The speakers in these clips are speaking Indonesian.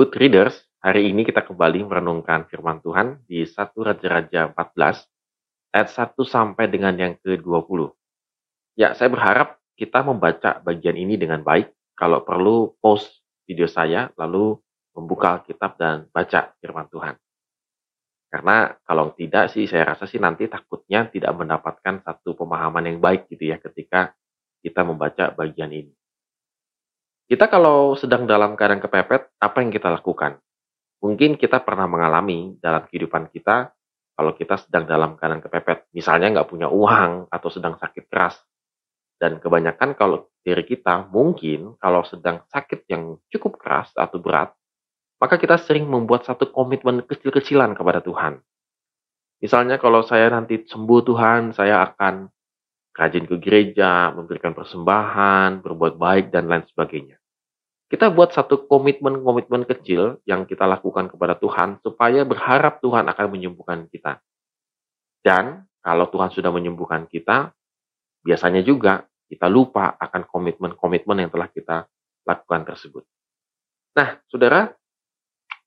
Good readers, hari ini kita kembali merenungkan firman Tuhan di 1 Raja-Raja 14 ayat 1 sampai dengan yang ke-20. Ya, saya berharap kita membaca bagian ini dengan baik. Kalau perlu post video saya lalu membuka Alkitab dan baca firman Tuhan. Karena kalau tidak sih saya rasa sih nanti takutnya tidak mendapatkan satu pemahaman yang baik gitu ya ketika kita membaca bagian ini. Kita kalau sedang dalam keadaan kepepet, apa yang kita lakukan? Mungkin kita pernah mengalami dalam kehidupan kita, kalau kita sedang dalam keadaan kepepet, misalnya nggak punya uang atau sedang sakit keras. Dan kebanyakan kalau diri kita, mungkin kalau sedang sakit yang cukup keras atau berat, maka kita sering membuat satu komitmen kecil-kecilan kepada Tuhan. Misalnya kalau saya nanti sembuh Tuhan, saya akan rajin ke gereja, memberikan persembahan, berbuat baik, dan lain sebagainya. Kita buat satu komitmen-komitmen kecil yang kita lakukan kepada Tuhan supaya berharap Tuhan akan menyembuhkan kita. Dan kalau Tuhan sudah menyembuhkan kita, biasanya juga kita lupa akan komitmen-komitmen yang telah kita lakukan tersebut. Nah, saudara,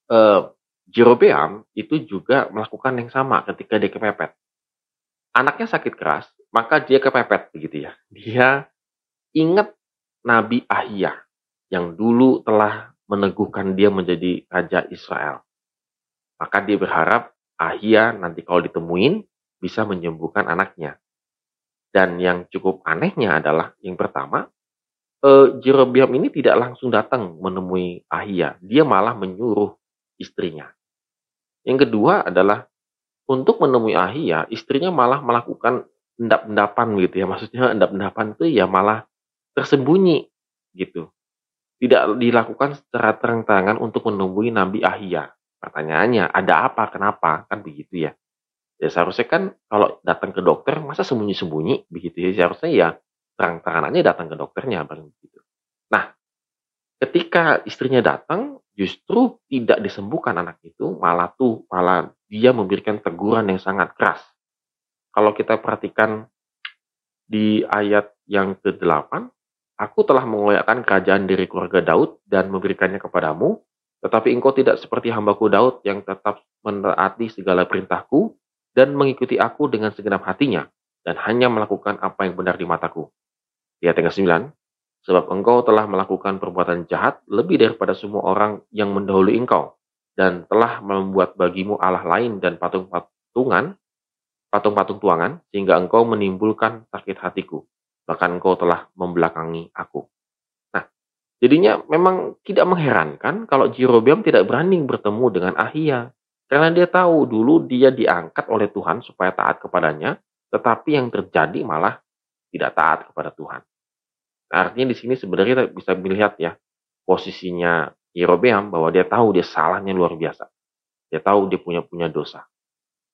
eh, Jerobeam itu juga melakukan yang sama ketika dia kepepet. Anaknya sakit keras, maka dia kepepet begitu ya. Dia ingat Nabi Ahia yang dulu telah meneguhkan dia menjadi raja Israel. Maka dia berharap Ahia nanti kalau ditemuin bisa menyembuhkan anaknya. Dan yang cukup anehnya adalah yang pertama, eh, Jerobiam ini tidak langsung datang menemui Ahia, dia malah menyuruh istrinya. Yang kedua adalah untuk menemui Ahia, istrinya malah melakukan endap-endapan gitu ya. Maksudnya endap-endapan itu ya malah tersembunyi gitu tidak dilakukan secara terang-terangan untuk menemui Nabi Ahia. Pertanyaannya, ada apa? Kenapa? Kan begitu ya. Ya seharusnya kan kalau datang ke dokter, masa sembunyi-sembunyi? Begitu ya. Seharusnya ya terang-terangan aja datang ke dokternya. Begitu. Nah, ketika istrinya datang, justru tidak disembuhkan anak itu, malah tuh, malah dia memberikan teguran yang sangat keras. Kalau kita perhatikan di ayat yang ke-8, Aku telah mengoyakkan kerajaan dari keluarga Daud dan memberikannya kepadamu, tetapi engkau tidak seperti hambaku Daud yang tetap menaati segala perintahku dan mengikuti aku dengan segenap hatinya dan hanya melakukan apa yang benar di mataku. Ayat yang 9, sebab engkau telah melakukan perbuatan jahat lebih daripada semua orang yang mendahului engkau dan telah membuat bagimu Allah lain dan patung-patungan, patung-patung tuangan, sehingga engkau menimbulkan sakit hatiku bahkan engkau telah membelakangi aku. Nah, jadinya memang tidak mengherankan kalau Jerobeam tidak berani bertemu dengan Ahia. Karena dia tahu dulu dia diangkat oleh Tuhan supaya taat kepadanya, tetapi yang terjadi malah tidak taat kepada Tuhan. Nah, artinya di sini sebenarnya kita bisa melihat ya posisinya Jerobeam bahwa dia tahu dia salahnya luar biasa. Dia tahu dia punya punya dosa.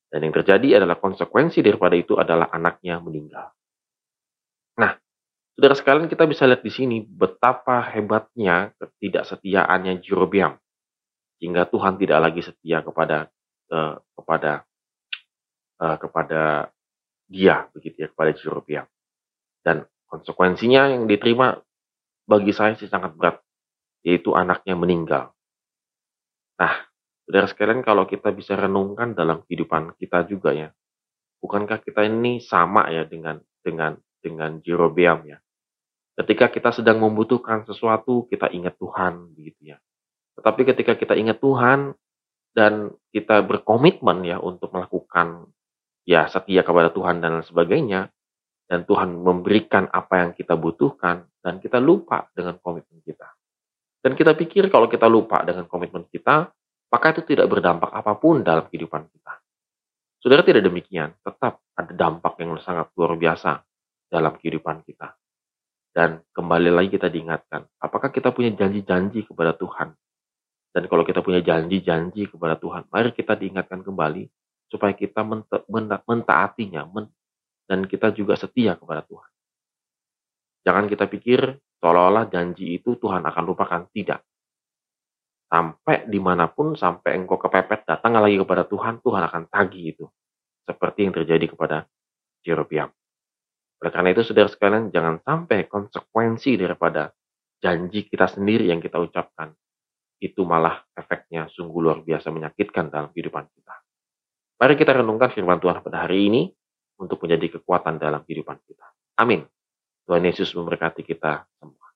Dan yang terjadi adalah konsekuensi daripada itu adalah anaknya meninggal. Saudara sekalian kita bisa lihat di sini betapa hebatnya ketidaksetiaannya Jerobeam. Hingga Tuhan tidak lagi setia kepada uh, kepada uh, kepada dia begitu ya kepada Jerobeam. Dan konsekuensinya yang diterima bagi saya sih sangat berat yaitu anaknya meninggal. Nah, saudara sekalian kalau kita bisa renungkan dalam kehidupan kita juga ya, bukankah kita ini sama ya dengan dengan dengan Jerobeam ya. Ketika kita sedang membutuhkan sesuatu, kita ingat Tuhan begitu ya. Tetapi ketika kita ingat Tuhan dan kita berkomitmen ya untuk melakukan ya setia kepada Tuhan dan lain sebagainya dan Tuhan memberikan apa yang kita butuhkan dan kita lupa dengan komitmen kita. Dan kita pikir kalau kita lupa dengan komitmen kita, maka itu tidak berdampak apa pun dalam kehidupan kita. Saudara tidak demikian, tetap ada dampak yang sangat luar biasa dalam kehidupan kita. Dan kembali lagi kita diingatkan, apakah kita punya janji-janji kepada Tuhan? Dan kalau kita punya janji-janji kepada Tuhan, mari kita diingatkan kembali supaya kita menta mentaatinya men dan kita juga setia kepada Tuhan. Jangan kita pikir seolah-olah janji itu Tuhan akan lupakan. Tidak. Sampai di mana pun, sampai engkau kepepet, datang lagi kepada Tuhan, Tuhan akan tagih itu. Seperti yang terjadi kepada Jerobiam. Oleh karena itu, saudara sekalian, jangan sampai konsekuensi daripada janji kita sendiri yang kita ucapkan itu malah efeknya sungguh luar biasa menyakitkan dalam kehidupan kita. Mari kita renungkan firman Tuhan pada hari ini untuk menjadi kekuatan dalam kehidupan kita. Amin. Tuhan Yesus memberkati kita semua.